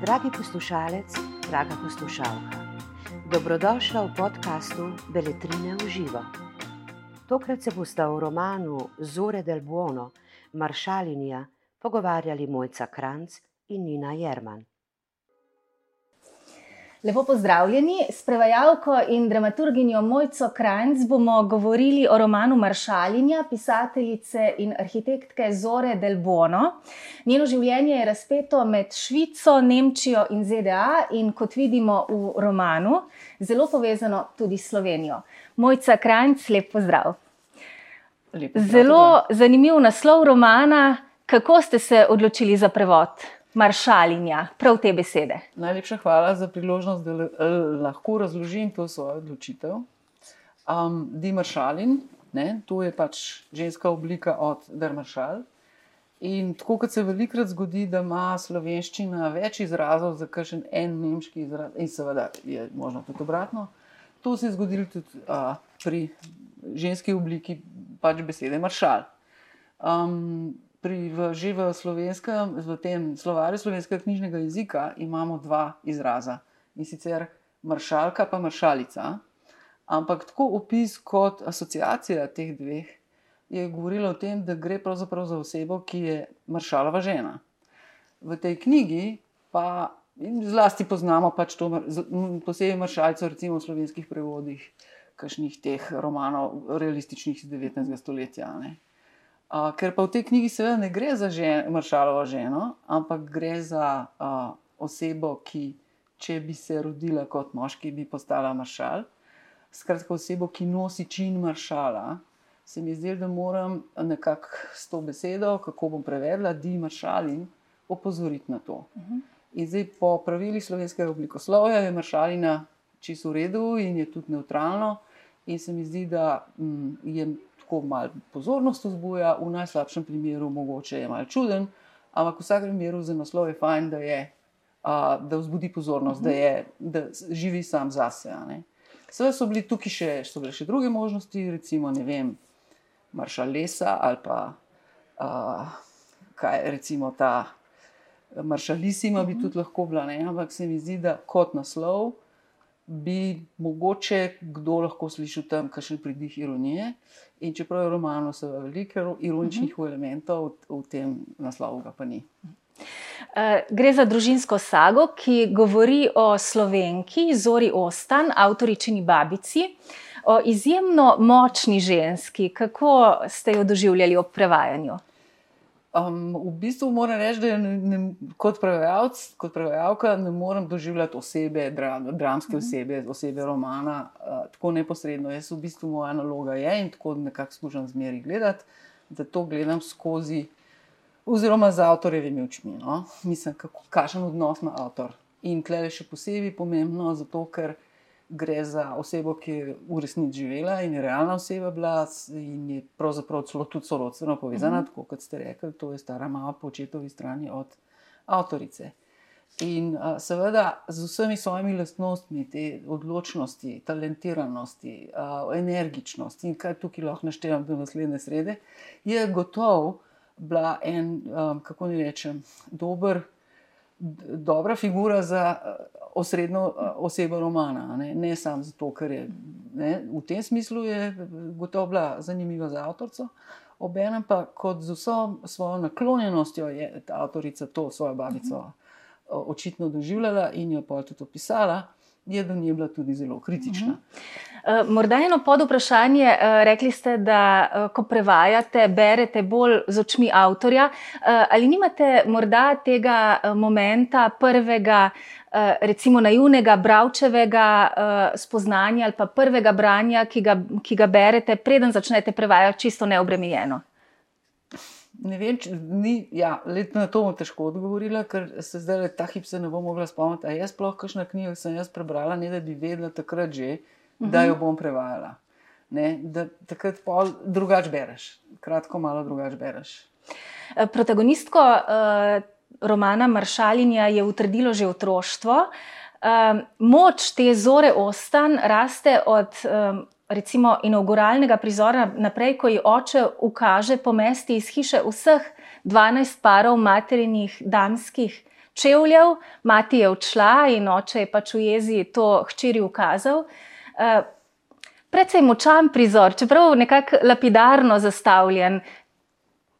Dragi poslušalec, draga poslušalka, dobrodošla v podkastu Beletrine v živo. Tokrat se bosta v romanu Zore del Buono, Maršalinija, pogovarjali Mojca Kranc in Nina Jerman. Lepo pozdravljeni. S prevajalko in dramaturginjo Mojco Kranc bomo govorili o romanu Maršalinja, pisateljice in arhitektke Zore Del Bono. Njeno življenje je razpeto med Švico, Nemčijo in ZDA in kot vidimo v romanu, zelo povezano tudi s Slovenijo. Mojca Kranc, lep pozdrav. Lep pozdrav Zelo zanimiv naslov romana. Kako ste se odločili za prevod Maršalinja, prav te besede? Najlepša hvala za priložnost, da eh, lahko razložim to svojo odločitev. Um, Di Maršalin, ne, to je pač ženska oblika od Der Maršal. In tako kot se velikokrat zgodi, da ima slovenščina več izrazov za kakšen en nemški izraz, in seveda je možno tudi obratno, to se je zgodilo tudi uh, pri ženski obliki pač besede maršal. Um, pri, v, že v slovenskem, v tem slovarju slovenskega knjižnega jezika imamo dva izraza in sicer maršalka pa maršalica. Ampak tako opis kot asociacija teh dveh je govorila o tem, da gre pravzaprav za osebo, ki je maršalova žena. V tej knjigi pa in zlasti poznamo pač to, posebej maršalcev, recimo v slovenskih prevodih, kakšnih teh romanov, realističnih iz 19. stoletja. ne. Uh, ker pa v tej knjigi seveda ne gre za žen, maršalovo ženo, ampak gre za uh, osebo, ki, če bi se rodila kot moški, bi postala maršal. Skratka, osebo, ki nosi čin maršala. Se mi zdi, da moram nekako s to besedo, kako bom prevedla, di maršalin, opozoriti na to. In zdaj po pravilih slovenskega oblikoslovja je maršalina čisto v redu in je tudi neutralno. In se mi zdi, da mm, je tako malo pozornost vzbuja, v najslabšem primeru mogoče je malo čuden, ampak v vsakem primeru za naslov je fajn, da, je, a, da vzbudi pozornost, da, je, da živi sam zase. a ne. Seveda so, bili tukaj še, so bile še druge možnosti, recimo ne vem, maršal lesa ali pa a, kaj recimo ta maršalisima bi tudi lahko bila, ne? ampak se mi zdi, da kot naslov bi mogoče kdo lahko slišal tam kakšen pridih ironije. In čeprav je v romanu seveda veliko ironičnih uh -huh. elementov, v tem naslovu ga pa ni. Eh, Gre za družinsko sago, ki govori o slovenki Zori Ostan, avtoričini babici, o izjemno močni ženski. Kako ste jo doživljali ob prevajanju? Um, v bistvu moram reči, da ne, ne, kot prevajalec, kot prevajalka ne morem doživljati osebe, dra, dramske osebe, osebe romana uh, tako neposredno. Jaz v bistvu moja naloga je in tako nekako skušam zmeri gledati, da to gledam skozi, oziroma z avtorjevimi očmi. No? Mislim, kako, kakšen odnos ima avtor. In tle je še posebej pomembno, zato ker gre za osebo, ki je v resnici živela in je realna oseba bila in je pravzaprav celo tudi sorodstveno povezana, tako kot ste rekli, to je stara mama po očetovi strani od avtorice. In uh, seveda z vsemi svojimi lastnostmi, te odločnosti, talentiranosti, uh, energičnosti in kaj tukaj lahko naštejem do naslednje srede, je gotovo bila en, um, kako naj rečem, dober, dobra figura za uh, osrednjo uh, osebo romana. Ne, ne samo zato, ker je ne, v tem smislu gotovo bila zanimiva za avtorico. Obenem pa kot z vso svojo naklonjenostjo je ta avtorica to svojo babico o- očitno doživljala in jo pa tudi opisala, je do nje bila tudi zelo kritična. Eh, Morda eno pod vprašanje. eh, Rekli ste, da eh, ko prevajate, berete bolj z očmi avtorja. Eh, Ali nimate morda tega eh, momenta prvega, eh, recimo naivnega bravčevega eh, spoznanja ali pa prvega branja, ki ga, ki ga berete, preden začnete prevajati čisto neobremenjeno? Ne vem, če ni, ja, let na to bom težko odgovorila, ker se zdaj ta hip se ne bom mogla spomniti. A je sploh kakšna knjiga, sem jaz prebrala, ne da bi vedela takrat že, da jo bom prevajala. Ne, da takrat pol drugače bereš, kratko malo drugače bereš. Eh, Protagonistko eh, romana Maršalinja je utrdilo že otroštvo. Um, moč te zore ostan raste od um, recimo inauguralnega prizora naprej, ko ji oče ukaže pomesti iz hiše vseh 12 parov materinih damskih čevljev, mati je odšla in oče je pač v jezi to hčeri ukazal. Uh, Predvsej močan prizor, čeprav nekako lapidarno zastavljen.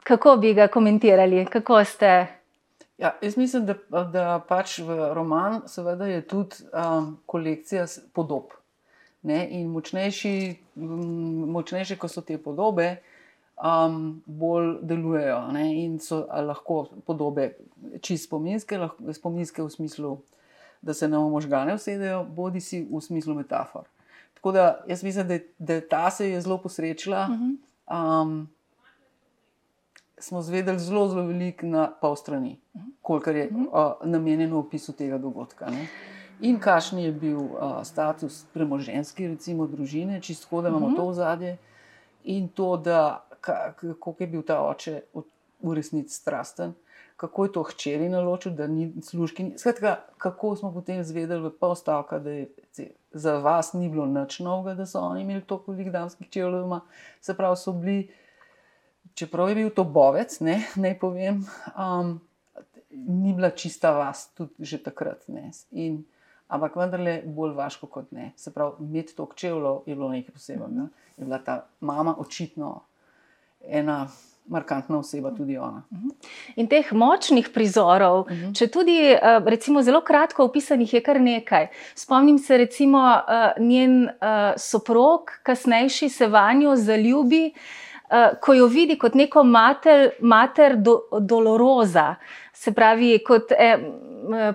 Kako bi ga komentirali? Kako ste? Ja, jaz mislim, da, da pač v roman seveda je tudi um, kolekcija podob. Ne? In močnejši, močnejše, ko so te podobe, um, bolj delujejo. Ne? In so lahko podobe čist spominske, lahko, spominske v smislu, da se nam možgane usedejo, bodi si v smislu metafor. Tako da jaz mislim, da, da ta se je zelo posrečila. Um, smo zvedeli zelo, zelo veliko na pol strani, koliko je uh, namenjeno opisu tega dogodka. Ne? In kakšen je bil uh, status premoženski, recimo družine, čisto da imamo uh -huh. to v zadnje, in to, da kako je bil ta oče v resnici strasten, kako je to hčeri naločil, da ni služki. Skratka, kako smo potem zvedeli v pol stavka, da je za vas ni bilo nič novega, da so oni imeli toliko velikih damskih čevljev, se pravi, so bili, čeprav je bil to bovec, ne, ne povem, um, ni bila čista vas, tudi že takrat. In, ampak vendarle bolj vaško kot ne. Se pravi, imeti to čevljo je bilo nekaj posebnega. Je bila ta mama očitno ena markantna oseba, tudi ona. Mhm. In teh močnih prizorov, uh mhm. -huh. če tudi eh, recimo, zelo kratko opisanih, je kar nekaj. Spomnim se, recimo, eh, njen eh, soprog, kasnejši se vanjo zaljubi. Ko jo vidi kot neko mater, mater do, doloroza, se pravi, kot eh,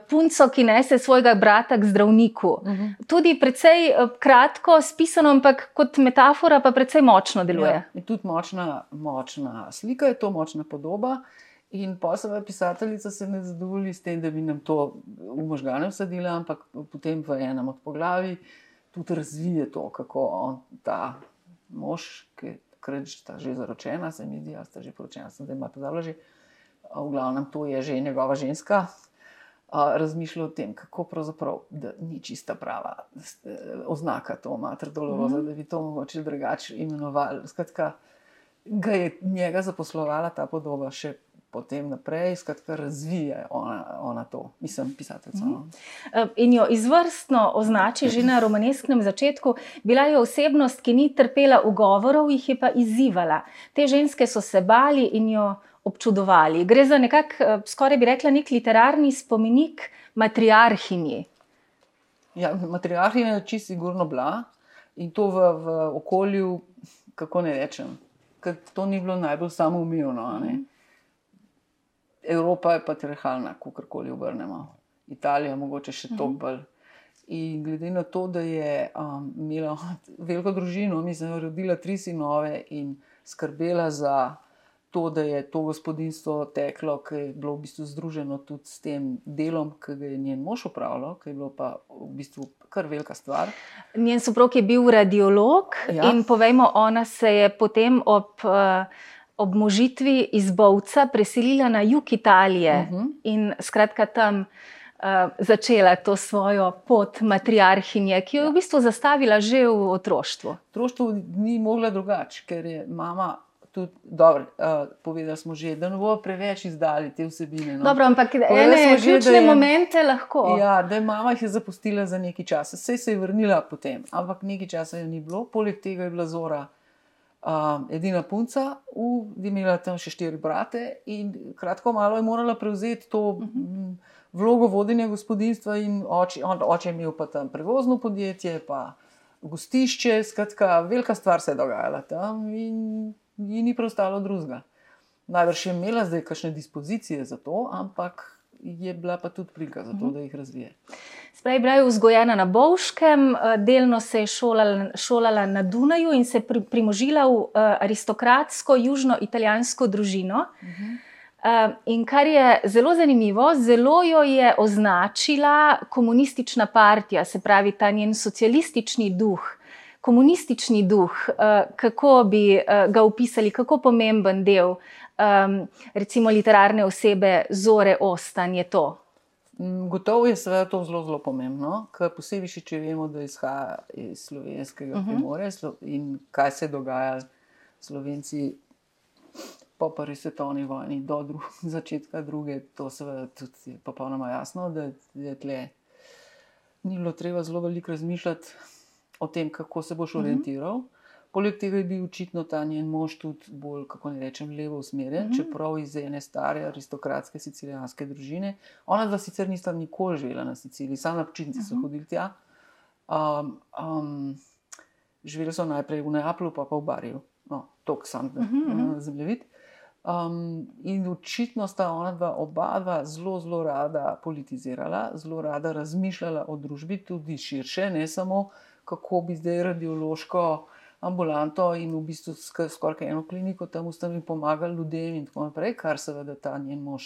punco, ki nese svojega brata k zdravniku. Uh mhm. -huh. Tudi precej eh, kratko spisano, ampak kot metafora pa precej močno deluje. Ja, tudi močna, močna slika je to, močna podoba. In posebej pisateljica se ne zadovolji s tem, da bi nam to v možgane vsadila, ampak potem v enem od poglavij tudi razvije to, kako on, ta mož, ki je že zaročena, se mi zdi, da sta že poročena, da ima to založje v glavnem to je že njegova ženska, razmišlja o tem, kako pravzaprav ni čista prava oznaka to mater doloroza, mm -hmm. da bi to mogoče drugače imenovali. Skratka, ga je njega zaposlovala ta podoba še. Potem naprej, skratka, razvija ona, ona to, mislim, pisateljica. No. Mhm. In jo izvrstno označi že na romaneskem začetku. Bila je osebnost, ki ni trpela ugovorov, jih je pa izzivala. Te ženske so se bali in jo občudovali. Gre za nekak, eh, skoraj bi rekla, nek literarni spomenik matriarhinji. Ja, matriarhinja je čisto sigurno bila in to v, v okolju, kako ne rečem, ker to ni bilo najbolj samoumevno. Mm. Evropa je patriarhalna, kako koli obrnemo. Italija, mogoče še to mhm. bolj. In glede na to, da je um, imela veliko družino, mislim, da je rodila tri sinove in skrbela za to, da je to gospodinstvo teklo, ki je bilo v bistvu združeno tudi s tem delom, ki ga je njen mož upravljal, ki je bilo pa v bistvu kar velika stvar. Njen soprog je bil radiolog ja. in povejmo, ona se je potem ob. Uh, Ob možitvi iz Bovca preselila na jug Italije uh mhm. -huh. in skratka tam uh, začela to svojo pot matriarhinje, ki jo je v bistvu zastavila že v otroštvu. Otroštvo ni mogla drugače, ker je mama tudi dobro, uh, povedali smo že, da ne bo preveč izdali te vsebine. No. Dobro, ampak ene ključne je, momente lahko. Ja, da je mama jih je zapustila za nekaj časa, vse se je vrnila potem, ampak nekaj časa je ni bilo, poleg tega je bila Zora. Um, edina punca, je imela tam še štiri brate, in kratko malo je morala prevzeti to uh mhm. -huh. vlogo vodenja gospodinstva. Oče, on, oče je imel pa tam prevozno podjetje, pa gostišče, skratka, velika stvar se je dogajala tam. In ji ni preostalo drugega. Najbrž je imela zdaj kakšne dispozicije za to, ampak je bila pa tudi prilika za to, mhm. da jih razvije. Sprej, bila je vzgojena na Bovškem, eh, delno se je šolala, šolala na Dunaju in se pri, primožila v uh, aristokratsko južno-italijansko družino. Uh -huh. uh, in kar je zelo zanimivo, zelo jo je označila komunistična partija, se pravi ta njen socialistični duh komunistični duh, eh, kako bi eh, ga opisali, kako pomemben del, recimo, literarne osebe Zore Ostan je to? Mm, Gotovo je seveda to zelo, zelo pomembno, ker posebej, še, če vemo, da izhaja iz slovenskega uh Mhm. -huh. primorja in kaj se dogaja Slovenci po prvi svetovni vojni do dru začetka druge, to seveda tudi je popolnoma jasno, da je tle ni bilo treba zelo veliko razmišljati o tem, kako se boš Mhm. orientiral. Poleg tega je bil očitno ta njen mož tudi bolj, kako ne rečem, levo usmerjen, Mhm. čeprav iz ene stare aristokratske sicilijanske družine. Ona dva sicer nista nikoli živela na Siciliji, samo na počitnice so Mhm. hodili tja. Um, um, živeli so najprej v Neaplju, pa pa v Bariju, no, tok sam, da Mhm, mhm. uh, zemljevid. Um, in očitno sta ona dva, oba dva zelo, zelo rada politizirala, zelo rada razmišljala o družbi, tudi širše, ne samo kako bi zdaj radiološko ambulanto in v bistvu sk- skoraj eno kliniko tam ustanovili, pomagali ljudem in tako naprej, kar seveda ta njen mož,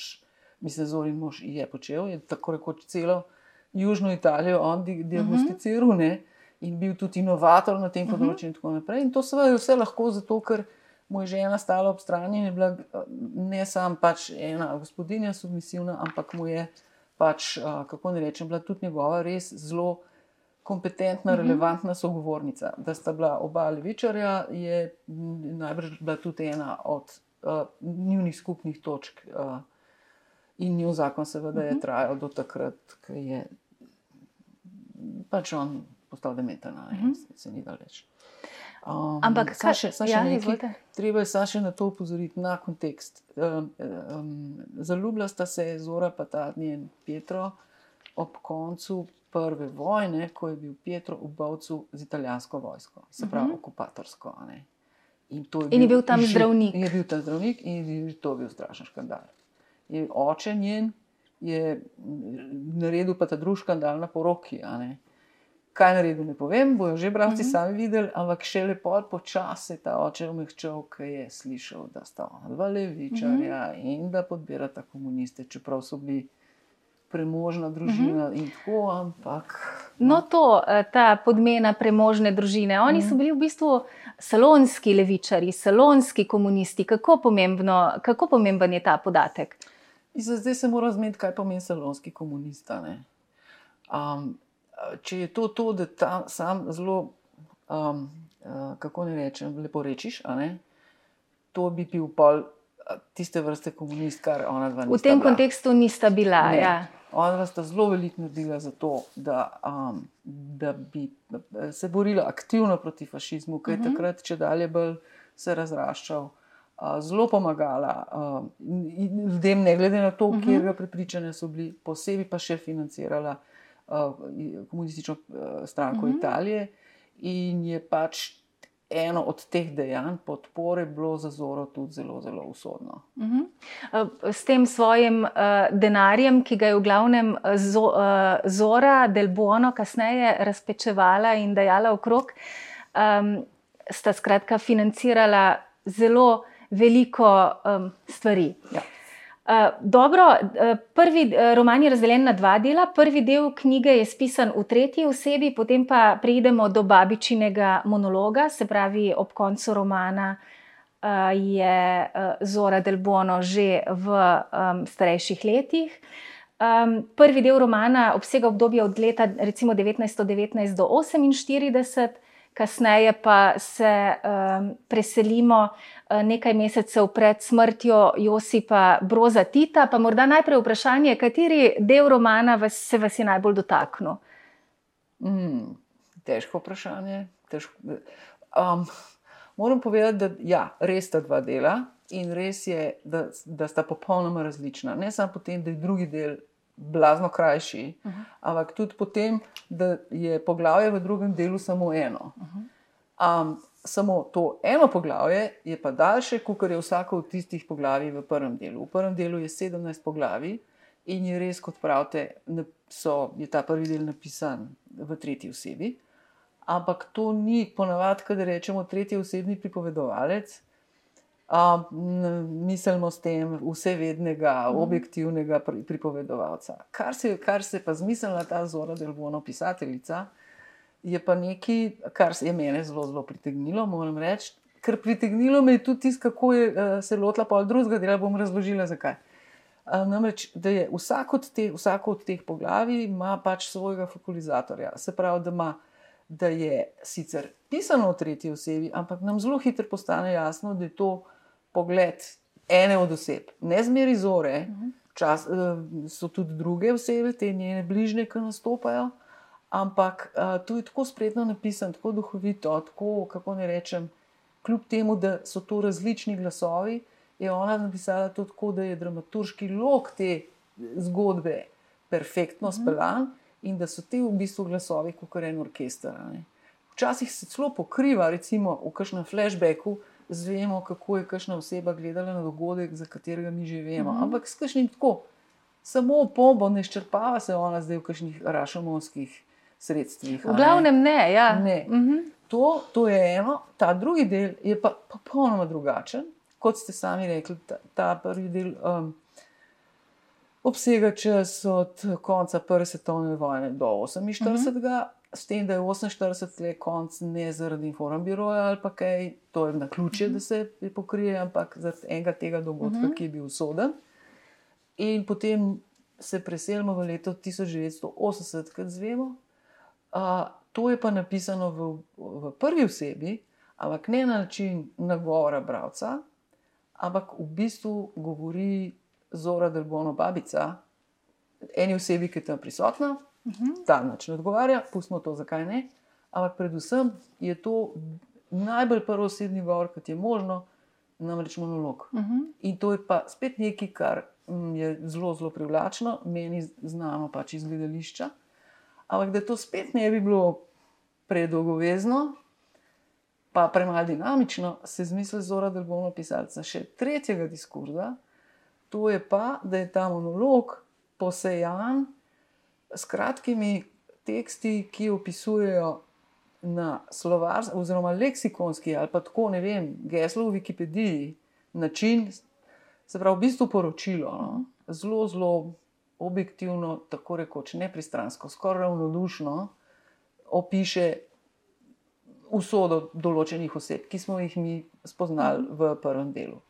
mislim, Zorin mož je počel, je tako rekoč celo Južno Italijo on di- diagnosticiral ne, in bil tudi inovator na tem Mhm. področju in tako naprej. In to seveda je vse lahko zato, ker mu je žena stala ob strani in je bila ne samo pač ena gospodinja submisivna, ampak mu je pač, kako ne rečem, bila tudi njegova res zelo kompetentna, Mhm. relevantna sogovornica. Da sta bila oba levičarja, je najbrž bila tudi ena od uh, njunih skupnih točk. Uh, in njun zakon, seveda, je Mhm. trajal do takrat, ko je pač on postal dementen, Mhm. se, se ni dal več. Um, Ampak kaj- še, samo še ja, nekaj, izvolite. treba je samo še na to upozoriti, na kontekst. Um, um, zaljubila sta se Zora pa ta njen Pietro ob koncu prve vojne, ko je bil Pietro v Bovcu z italijansko vojsko, se pravi Mhm. okupatorsko. a ne. In, to In je bil tam že- zdravnik. Je bil tam zdravnik in je to bil strašen škandal. In oče njen je mm, naredil pa ta drugi škandal na poroki. Kaj naredil, ne povem, bojo že bralci Mhm. mm -hmm. sami videli, ampak še lepo počasi je ta oče umehčal, ki je slišal, da sta ona dva levičarja mm -hmm. in da podpirata komuniste, čeprav so bili premožna družina mm -hmm. in tako, ampak. No, to, eh, ta podmena premožne družine. Oni so bili v bistvu salonski levičari, salonski komunisti. Kako, pomembno, kako pomemben je ta podatek? Zdaj, se mora zmeniti, kaj pomeni salonski komunist. a ne. Um, če je to to, da ta sam zelo, um, uh, kako ne rečem, lepo rečiš, ne, to bi bil pol tiste vrste komunist, kar ona dva V nista tem bila. kontekstu nista bila. Ne. Ja. Ona sta zelo veliko naredila za to, da, um, da bi se borila aktivno proti fašizmu, ki je Mhm. takrat če dalje bolj se razraščal. Uh, zelo pomagala uh, in ljudem, ne glede na to, uh Mhm. -huh. kje prepričane so bili, posebej pa še financirala uh, komunistično uh, stranko uh Mhm. -huh. Italije. In je pač eno od teh dejanj podpore bilo za Zoro tudi zelo, zelo usodno. Mhm. Eh, S tem svojim uh, denarjem, ki ga je v glavnem eh, zo, uh, Zora del Buono kasneje razpečevala in dajala okrog, um, sta skratka financirala zelo veliko um, stvari. Ja. Uh, dobro, uh, prvi uh, roman je razdeljen na dva dela. Prvi del knjige je spisan v tretji osebi, potem pa preidemo do babičinega monologa, se pravi, ob koncu romana uh, je uh, Zora Del Bono že v um, starejših letih. Um, prvi del romana obsega obdobje od leta recimo 1919 do 1948, kasneje pa se um, preselimo uh, nekaj mesecev pred smrtjo Josipa Broza Tita. Pa morda najprej vprašanje, kateri del romana vas, se vas je najbolj dotaknil? Mm, težko vprašanje. Težko. Um, moram povedati, da ja, res sta dva dela in res je, da, da sta popolnoma različna. Ne samo potem, da je drugi del blazno krajši, uh -huh. ampak tudi potem, da je poglavje v drugem delu samo eno. Uh -huh. um, samo to eno poglavje je pa daljše, kot je vsako od tistih poglavij v prvem delu. V prvem delu je 17 poglavij. In je res, kot pravite, so, je ta prvi del napisan v tretji osebi. Ampak to ni ponavadi, da rečemo tretji osebni pripovedovalec. Um, mislimo s tem vsevednega, Mhm. objektivnega pri, pripovedovalca. Kar se, kar se pa zmislila ta Zora Delbono, pisateljica, je pa nekaj, kar je mene zelo, zelo pritegnilo, moram reči. Ker pritegnilo me je tudi tisto, kako je uh, se lotila pol drugega dela, bom razložila zakaj. Uh, namreč, da je vsak od teh, vsako od teh poglavij ima pač svojega fokalizatorja. Se pravi, da, ima, da je sicer pisano v tretji osebi, ampak nam zelo hitro postane jasno, da je to pogled ene od oseb, ne zmeri zore, uh -huh. čas, uh, so tudi druge osebe, te njene bližnje, ki nastopajo. Ampak uh, to je tako spretno napisano, tako duhovito, tako kako ne rečem, kljub temu, da so to različni glasovi, je ona napisala to tako, da je dramaturški lok te zgodbe perfektno mhm. speljan mm -hmm. in da so ti v bistvu glasovi kot en orkester. Ne. Včasih se celo pokriva, recimo v kažem flashbacku, zvemo, kako je kažna oseba gledala na dogodek, za katerega mi že vemo. Mm -hmm. Ampak s kažnim tako, samo pombo, ne izčrpava se ona zdaj v kažnih rašomonskih sredstvih. V glavnem ne. ne, ja. ne. Mm -hmm. to, to je eno, ta drugi del je pa popolnoma drugačen kot ste sami rekli, ta, ta prvi del um, obsega čas od konca Prve svetovne vojne do 48, uh -huh. S tem, da je 48 let konc ne zaradi informbiroja ali pa kaj, to je na ključe, uh -huh. da se pokrije, ampak zaradi enega tega dogodka, uh -huh. ki je bil usoden. In potem se preselimo v leto 1980, kot zvemo. Uh, to je pa napisano v, v prvi osebi, ampak ne na način nagovora bralca, ampak v bistvu govori Zora Delbono, babica, eni osebi, ki je tam prisotna, uh. -huh. ta način odgovarja, pustimo to, zakaj ne. Ampak predvsem je to najbolj prvosedni govor, kot je možno, namreč monolog. Uh mhm. -huh. In to je pa spet nekaj, kar mm, je zelo, zelo privlačno, meni znano pač iz gledališča. Ampak da to spet ne bi bilo predolgovezno, pa premalo dinamično, se zmisli zora, da bomo pisali še tretjega diskurza. To je pa, da je ta monolog posejan s kratkimi teksti, ki opisujejo na slovarski, oziroma leksikonski, ali pa tako ne vem, geslo v Wikipediji, način, se pravi, v bistvu poročilo. No? Zelo, zelo objektivno, tako rekoč, nepristransko, skoraj ravnodušno opiše usodo določenih oseb, ki smo jih mi spoznali mhm. v prvem delu.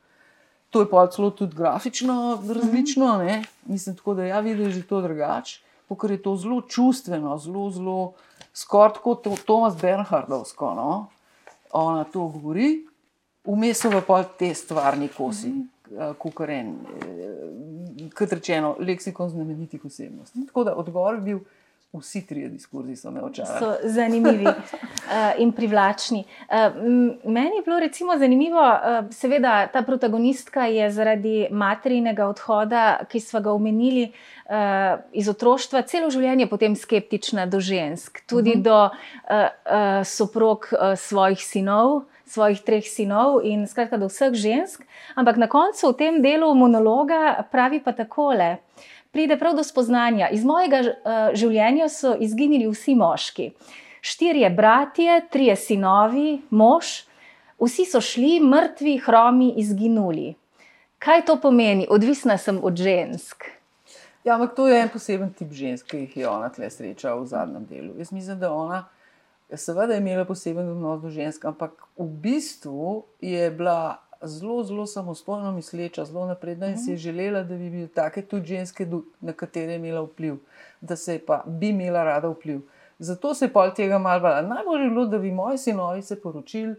To je pa celo tudi grafično različno, ne? mislim, tako, da ja vidim, da je to drugače, ker je to zelo čustveno, zelo, zelo skoraj kot Tomas Bernhardovsko. No? Ona to govori, vmes so pa te stvarni kosi, mm -hmm. kukoren, eh, kot rečeno, leksikon znamenitih osebnosti. Tako da odgovor je bil. Vsi trije diskurzi so me očarali. So zanimivi uh, in privlačni. Uh, meni je bilo recimo zanimivo, uh, seveda ta protagonistka je zaradi materinega odhoda, ki smo ga omenili uh, iz otroštva, celo življenje potem skeptična do žensk, tudi uh mhm. -huh. do uh, uh, soprog uh, svojih sinov. Svojih treh sinov in skratka, do vseh žensk, ampak na koncu v tem delu monologa pravi pa takole. Pride prav do spoznanja. Iz mojega uh, življenja so izginili vsi moški. Štirje bratje, trije sinovi, mož, vsi so šli, mrtvi, hromi, izginuli. Kaj to pomeni? Odvisna sem od žensk. Ja, ampak to je en poseben tip žensk, ki jih je ona tle srečala v zadnjem delu. Jaz mislim, da ona, seveda, je imela poseben odnos do žensk, ampak v bistvu je bila zelo, zelo samostojno misleča, zelo napredna in si je mhm. želela, da bi bile take tudi ženske, na katere je imela vpliv, da se pa bi imela rada vpliv. Zato se je pol tega malo bala. Najbolje je bilo, da bi moji sinovi se poročili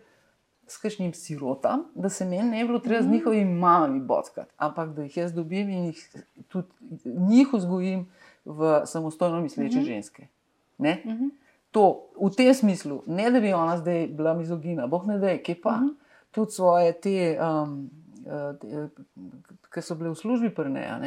s kakšnim sirotam, da se meni ne bi bilo treba z mhm. njihovimi mamami botkati, ampak da jih jaz dobim in jih tudi njih vzgojim v samostojno misleče mhm. ženske. Ne? To v tem smislu, ne da bi ona zdaj bila mizogina, boh ne da je, kje pa. Uh -huh tudi svoje te, um, uh, ki so bile v službi prneja.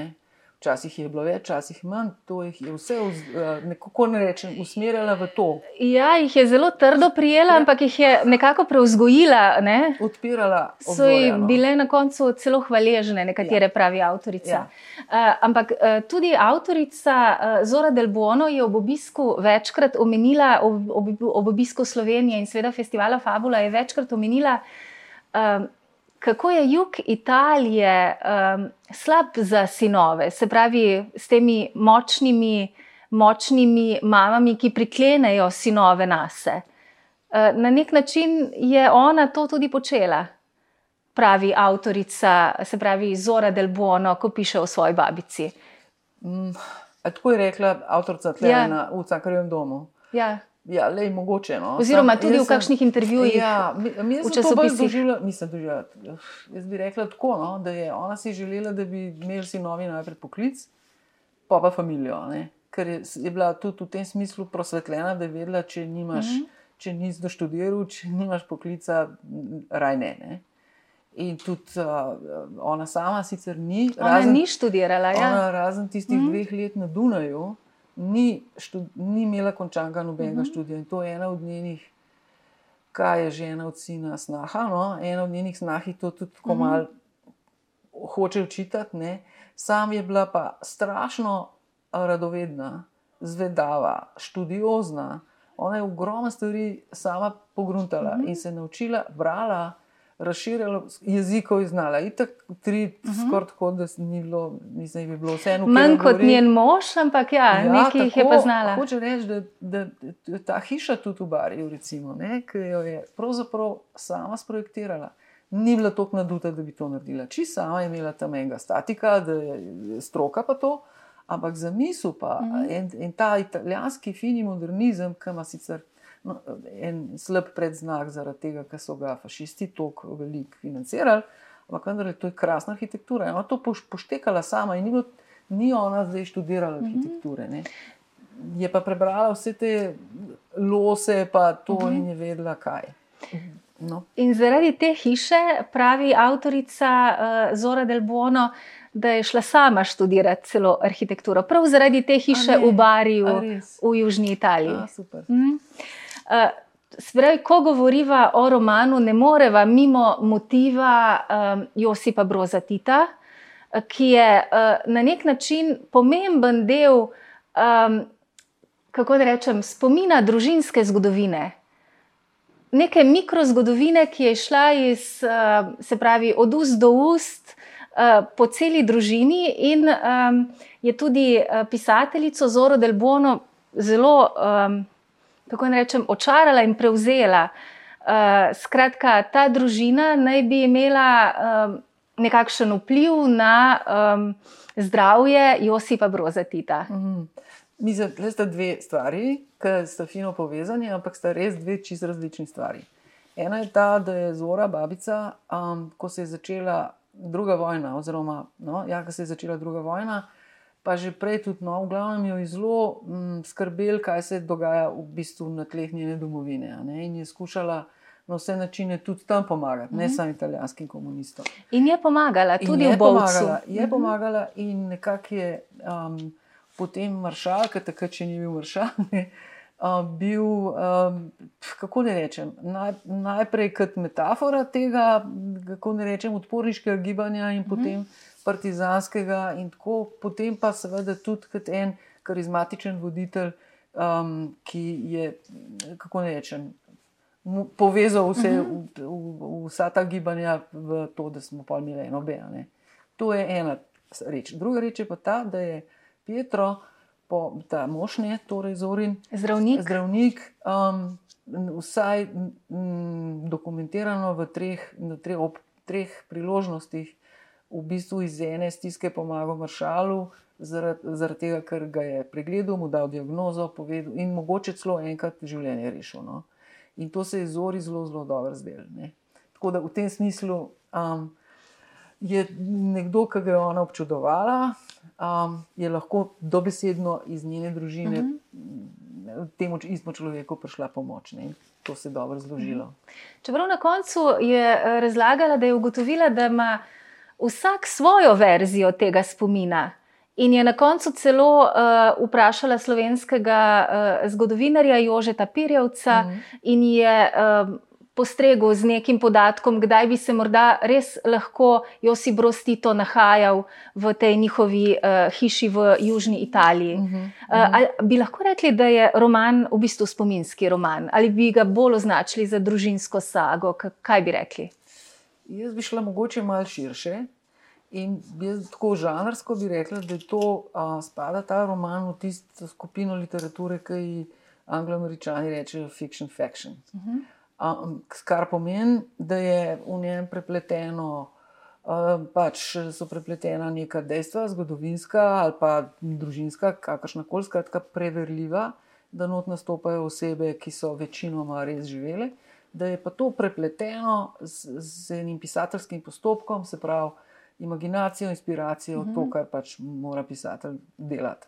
Včasih je bilo več, včasih manj, to jih je vse, uh, nekako ne rečem, usmerjala v to. Ja, jih je zelo trdo prijela, ja. ampak jih je nekako preuzgojila. Ne? Odpirala. So ji no. bile na koncu celo hvaležne, nekatere ja. pravi avtorica. Ja. Uh, ampak uh, tudi avtorica uh, Zora Delbono je ob obisku večkrat omenila, ob, ob, ob obisku Slovenije in sveda festivala Fabula je večkrat omenila um, kako je jug Italije um, slab za sinove, se pravi, s temi močnimi, močnimi mamami, ki priklenejo sinove na sebe. Uh, na nek način je ona to tudi počela. pravi avtorica, se pravi Zora Del Buono, ko piše o svoji babici? Mm, tako je rekla avtorica Tlena ja. v Cakarjevem domu. Ja. Ja, lej, mogoče. No. Oziroma, tudi v kakšnih intervjujih. Ja, mi, v časopisih. Mislim, doživela, jaz bi rekla tako, no, da je ona si želela, da bi imeli sinovi najprej poklic, pa pa familijo. Ne. Ker je, je bila tudi v tem smislu prosvetljena, da je vedela, če nimaš, mhm. -huh. če nisi doštudiral, če nimaš poklica, raj ne. ne. In tudi uh, ona sama sicer ni. Ona razen, ni študirala. Ja. Razen tistih mhm. -huh. dveh let na Dunaju ni, štud, ni imela končanega nobenega uh mhm. -huh. študija in to je ena od njenih, kaj je že ena od sina snaha. No? Ena od njenih snah je to tudi tako uh mhm. -huh. mal hoče učitati. Ne? Sam je bila pa strašno radovedna, zvedava, študiozna. Ona je ogromno stvari sama pogruntala uh -huh. in se naučila, brala razširjalo jezikov znala. In tako tri, uh -huh. skoraj tako, da ni bilo, mislim, bi bilo vseeno. Manj kot govori. njen mož, ampak ja, ja nekaj jih je pa znala. Hoče reči, da, da, da ta hiša tudi v Barju, recimo, ne, ki jo je pravzaprav sama sprojektirala. Ni bila tako naduta, da bi to naredila. Či sama je imela tam enega statika, da je stroka pa to, ampak za misel pa mm -hmm. in, in ta italijanski fini modernizem, ki ima sicer no, en slab predznak zaradi tega, ker so ga fašisti tako veliko financirali. Ampak vendar je to krasna arhitektura. Ona to poštekala sama in ni, bilo, ni ona zdaj študirala mhm. arhitekture. Ne. Je pa prebrala vse te lose, pa to uh. -huh. in je vedela, kaj. No. In zaradi te hiše pravi avtorica uh, Zora Del Bono, da je šla sama študirati celo arhitekturo, prav zaradi te hiše v Bariju, v Južni Italiji. A, super. Mm. Uh, Spravi, ko govoriva o romanu, ne moreva mimo motiva um, Josipa Broza Tita, ki je uh, na nek način pomemben del, um, kako da rečem, spomina družinske zgodovine. Neke mikrozgodovine, ki je šla iz, uh, se pravi, od ust do ust uh, po celi družini, in um, je tudi uh, pisateljico Zoro Del Bono zelo. Um, kako naj rečem, očarala in prevzela. Uh, skratka, ta družina naj bi imela um, nekakšen vpliv na um, zdravje Josipa Brozatita. Mm -hmm. Mislim, da sta dve stvari, ki sta fino povezani, ampak sta res dve čisto različni stvari. Ena je ta, da je Zora, babica, um, ko se je začela druga vojna, oziroma no, ja, ko se je začela druga vojna, pa že prej tudi, no, v glavnem jo je zelo mm, skrbel, kaj se dogaja v bistvu na tleh njene domovine. In je skušala na vse načine tudi tam pomagati, ne mm -hmm. samo italijanskim komunistom. In je pomagala tudi v Bovcu. Je mhm. pomagala in nekako je um, potem maršal, ki takrat še ni bil maršal. Uh, bil, um, kako ne rečem, naj, najprej kot metafora tega, kako ne rečem, odporniškega gibanja, in mm -hmm. potem partizanskega, in tako, potem pa seveda tudi kot en karizmatičen voditelj, um, ki je, kako ne rečem, povezal vse, uh -huh. v, v, vsa ta gibanja v to, da smo pa imeli eno obe. To je ena reč. Druga reč je pa ta, da je Petro, po, ta možne, torej Zorin, zdravnik. zdravnik um, Vsaj m, dokumentirano v treh, treh, ob treh priložnostih, v bistvu iz ene stiske pomagal maršalu, zaradi, zaradi tega, ker ga je pregledal, mu dal diagnozo, povedal in mogoče celo enkrat življenje rešil. No? In to se je zori zelo, zelo dobro zdel. Ne? Tako da v tem smislu um, je nekdo, ki ga je ona občudovala, um, je lahko dobesedno iz njene družine uh -huh. temu istemu človeku prišla pomoč. Ne? To se je dobro zložilo. Čeprav na koncu je eh, razlagala, da je ugotovila, da ima vsak svojo verzijo tega spomina. In je na koncu celo uh, vprašala slovenskega uh, zgodovinarja Jožeta Pirjevca mm. in je uh, postregel z nekim podatkom, kdaj bi se morda res lahko Josip Brostito nahajal v tej njihovi uh, hiši v Južni Italiji. Mm -hmm. uh, ali bi lahko rekli, da je roman v bistvu spominski roman, ali bi ga bolj označili za družinsko sago? Kaj bi rekli? Jaz bi šla mogoče malo širše. In jaz tako žanrsko bi rekla, da to a, spada ta roman v tisto skupino literature, ki ji anglo-američani rečejo fiction faction. Uh -huh. Um, kar pomeni, da je v njem prepleteno, uh, pač so prepletena neka dejstva, zgodovinska ali pa družinska, kakršna koli, skratka, preverljiva, da not nastopajo osebe, ki so večinoma res živele, da je pa to prepleteno z, z enim pisateljskim postopkom, se pravi, imaginacijo, inspiracijo, mm -hmm. to, kar pač mora pisatelj delati.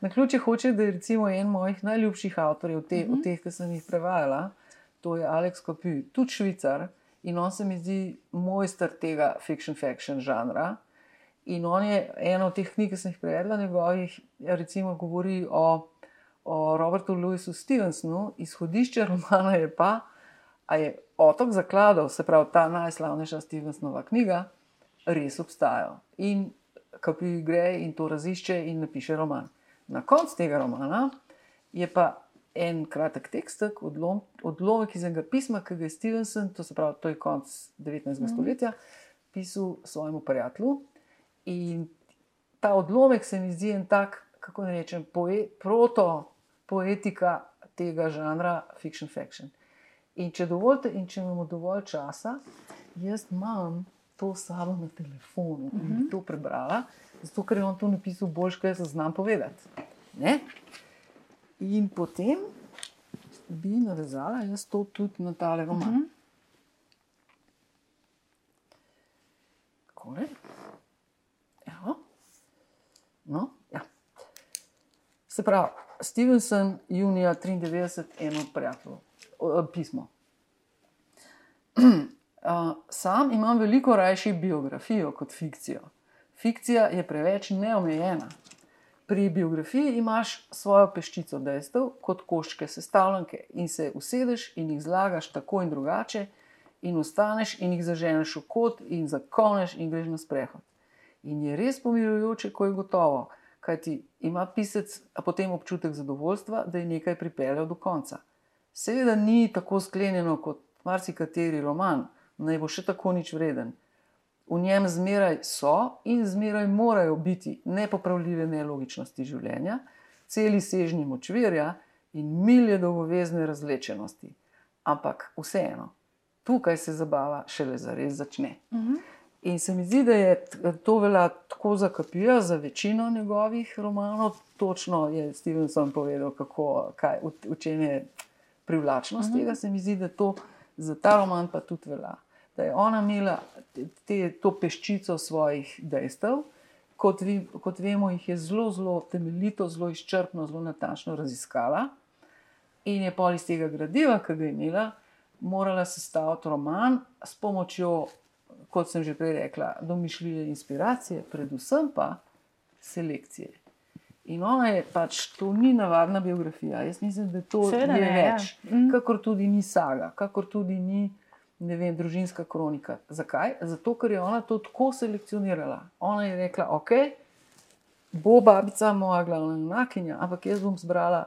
Na ključe hoče, da je recimo en mojih najljubših avtorjev, te, mm -hmm. od teh, ki sem jih prevajala, to je Alex Kopi, tudi švicar in on se mi zdi mojster tega fiction-faction žanra. In on je ena od teh knjig, ki sem jih prevedla, njegovih, recimo, govori o, o Robertu Louisu Stevensonu, izhodišče romana je pa, da je otok zakladov, se pravi ta najslavnejša Stevensonova knjiga, res obstajajo. In Kopi gre in to razišče in napiše roman. Na koncu tega romana je pa en kratek tekst, odlom, odlomek iz enega pisma, ki ga je Stevenson, to se pravi, to je konec 19. Mm. stoletja, pisal svojemu prijatelju. In ta odlomek se mi zdi en tak, kako ne rečem, poe, proto poetika tega žanra fiction fiction. In če dovolite, in če imamo dovolj časa, jaz imam to sabo na telefonu in mm -hmm. to prebrala, zato ker je on to napisal bolj, kot jaz znam povedati. Ne? In potem bi navezala jaz to tudi na tale roman. Mm -hmm. no, ja. Se pravi, Stevenson, junija 93, eno prijatelj, pismo. Sam imam veliko rajši biografijo kot fikcijo. Fikcija je preveč neomejena. Pri biografiji imaš svojo peščico dejstev, kot koščke sestavljanke, in se usedeš in jih zlagaš tako in drugače, in ostaneš in jih zaženeš v kot, in zakoneš in greš na sprehod. In je res pomirujoče, ko je gotovo, kaj ti ima pisec, potem občutek zadovoljstva, da je nekaj pripeljal do konca. Seveda ni tako sklenjeno kot marsikateri roman, naj bo še tako nič vreden. V njem zmeraj so in zmeraj morajo biti nepopravljive nelogičnosti življenja, celi sežni močvirja in milje dolgovezne razlečenosti. Ampak vseeno, tukaj se zabava šele za res začne. Uh mhm. -huh. In se mi zdi, da je to velja tako za kapija, za večino njegovih romanov. Točno je Stevenson povedal, kako, kaj, v, v čem je privlačnost uh mhm. -huh. tega. Se mi zdi, da to za ta roman pa tudi velja da je ona imela te, to peščico svojih dejstev, kot, vi, kot vemo, jih je zelo, zelo temeljito, zelo izčrpno, zelo natančno raziskala. In je pol iz tega gradiva, ki ga je imela, morala sestaviti roman s pomočjo, kot sem že prej rekla, domišljije inspiracije, predvsem pa selekcije. In ona je pač, to ni navadna biografija. Jaz mislim, da to Seveda je ne, več, ja. kakor tudi ni saga, kakor tudi ni vem, družinska kronika. Zakaj? Zato, ker je ona to tako selekcionirala. Ona je rekla, ok, bo babica moja glavna junakinja, ampak jaz bom zbrala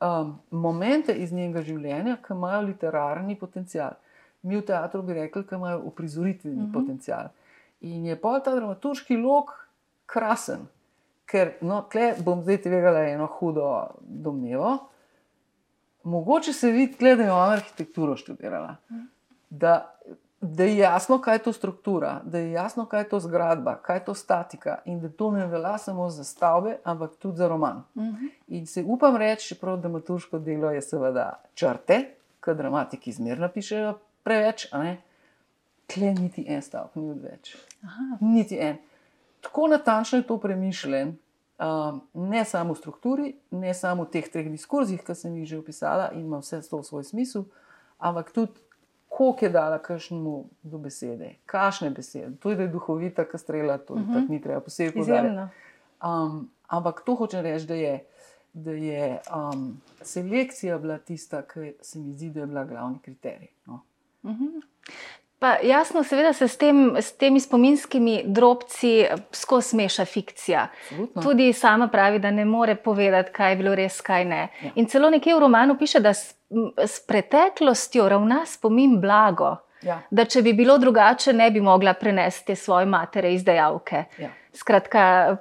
um, momente iz njenega življenja, ki imajo literarni potencial. Mi v teatru bi rekli, da imajo uprizoritveni mhm. -huh. potencial. In je pa ta dramaturški lok krasen, ker no, tle bom zdaj tvegala eno hudo domnevo. Mogoče se vidi, da je ona arhitekturo študirala. Da, da je jasno, kaj je to struktura, da je jasno, kaj je to zgradba, kaj je to statika in da to ne velja samo za stavbe, ampak tudi za roman. Uh. -huh. In se upam reči, čeprav dramaturško delo je seveda črte, ker dramatiki zmerno pišejo preveč, tle niti en stavek ni odveč. Aha. Niti en. Tako natančno je to premišljen. Uh, ne samo v strukturi, ne samo v teh treh diskurzih, ki sem jih že opisala, in ima vse to v svoj smisel, ampak tudi koliko je dala kažnemu do besede, kašne besede. To je, da je duhovita, ki strela, to uh -huh. ni treba posebej povedati. Um, ampak to hoče reči, da je, da je um, selekcija bila tista, ki se mi zdi, da je bila glavni kriterij. No. Uh -huh. Pa jasno, seveda se s, tem, s temi spominskimi drobci skozi meša fikcija. Absolutno. Tudi sama pravi, da ne more povedati, kaj je bilo res, kaj ne. Ja. In celo nekje v romanu piše, da s, s preteklostjo ravna spomin blago. Ja. Da če bi bilo drugače, ne bi mogla prenesti svoje matere izdajavke. Ja. Skratka,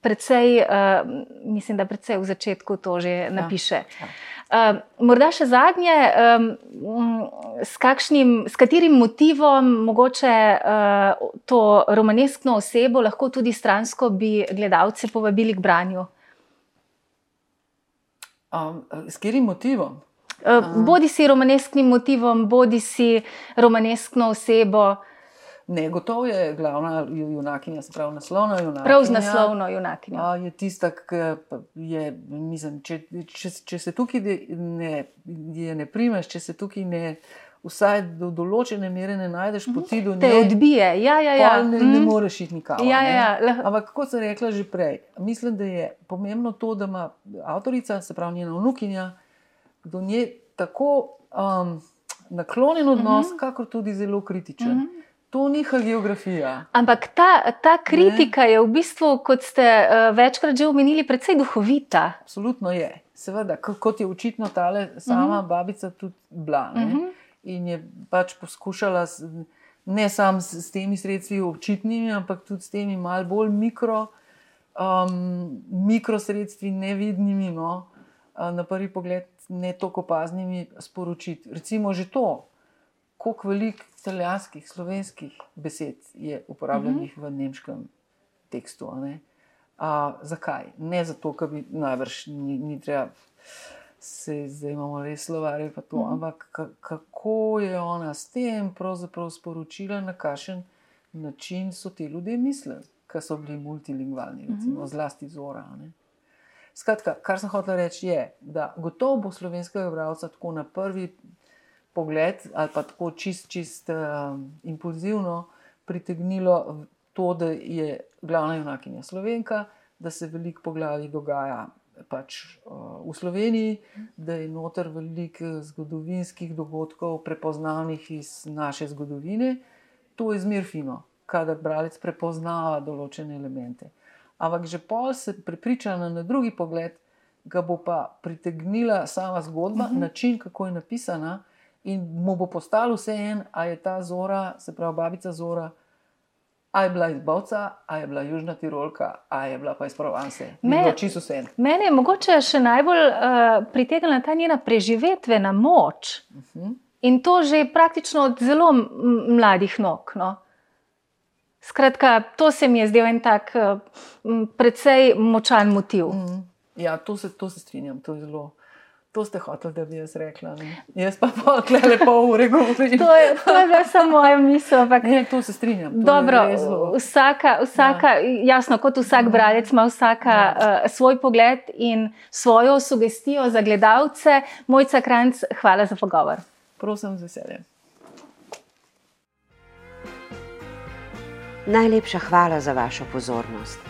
predvsej, uh, mislim, da predvsej v začetku to že ja. napiše. Ja. Uh, morda še zadnje, um, s, kakšnim, s katerim motivom mogoče uh, to romaneskno osebo lahko tudi stransko bi gledalce povabili k branju? Um, s katerim motivom? Uh, bodi si romanesknim motivom, bodi si romaneskno osebo. Ne, gotovo je glavna junakinja, se pravi naslovna junakinja. Prav z naslovno junakinjo. Je tista, ki je, mislim, če, če, če se tukaj ne, ne primeš, če se tukaj ne. Vsaj do določene mere ne najdeš mhm. poti do nje. Te odbije, ja, ja. ja. Ne, ne mhm. moreš iti nikamor. Ja, ja, ja. Ampak, kot sem rekla že prej, mislim, da je pomembno to, da ima avtorica, se pravi njena vnukinja, do nje tako um, naklonjen odnos, uh -huh. kakor tudi zelo kritičen. Uh -huh. To ni geografija. Ampak ta, ta kritika ne? je v bistvu, kot ste uh, večkrat že omenili, precej duhovita. Absolutno je. Seveda, kot je očitno ta sama uh mhm. -huh. babica tudi bila. Uh mhm. -huh. In je pač poskušala ne samo s, s temi sredstvi očitnimi, ampak tudi s temi malce bolj mikro, um, mikro sredstvi, nevidnimi, no, uh, na prvi pogled ne tako opaznimi sporočiti. Recimo že to, koliko veliko italijanskih, slovenskih besed je uporabljenih mm -hmm. v nemškem tekstu. A, zakaj? Ne zato, ker bi najbrž ni, ni treba. Se, zdaj imamo res slovarje, to, mm. ampak kako je ona s tem pravzaprav sporočila, na kakšen način so ti ljudje mislili, ki so bili multilingvalni, recimo, mm. zlasti zora. Ne? Skratka, kar sem hotel reči, je, da gotovo bo slovenskega bralca tako na prvi pogled, ali pa tako čist, čist uh, impulzivno pritegnilo to, da je glavna junakinja Slovenka, da se veliko poglavij dogaja pač, uh, v Sloveniji, da je noter veliko zgodovinskih dogodkov, prepoznavnih iz naše zgodovine. To je zmer fino, kadar bralec prepoznava določene elemente. Ampak že pol se prepričana na drugi pogled, ga bo pa pritegnila sama zgodba, uh mhm. -huh. način, kako je napisana in mu bo postalo vse en, a je ta zora, se pravi babica zora. A je bila iz Bovca, a je bila Južna Tirolka, a je bila pa iz Provence. Mene je mogoče še najbolj uh, pritegnila ta njena preživetvena moč. Uh mhm. -huh. In to že praktično od zelo mladih nog. No. Skratka, to se mi je zdel en tak uh, precej močan motiv. Uh mhm. -huh. Ja, to se, to se strinjam, to je zelo. To ste hoteli, da bi jaz rekla. Ne? Jaz pa pokle lepo ure govorim. to je, to je samo moja misel. Ampak... Ne, to se strinjam. To Dobro, vsaka, vsaka ja. jasno, kot vsak mhm. bralec ima vsaka ja. uh, svoj pogled in svojo sugestijo za gledalce. Mojca Kranc, hvala za pogovor. Prosim, z veseljem. Najlepša hvala za vašo pozornost.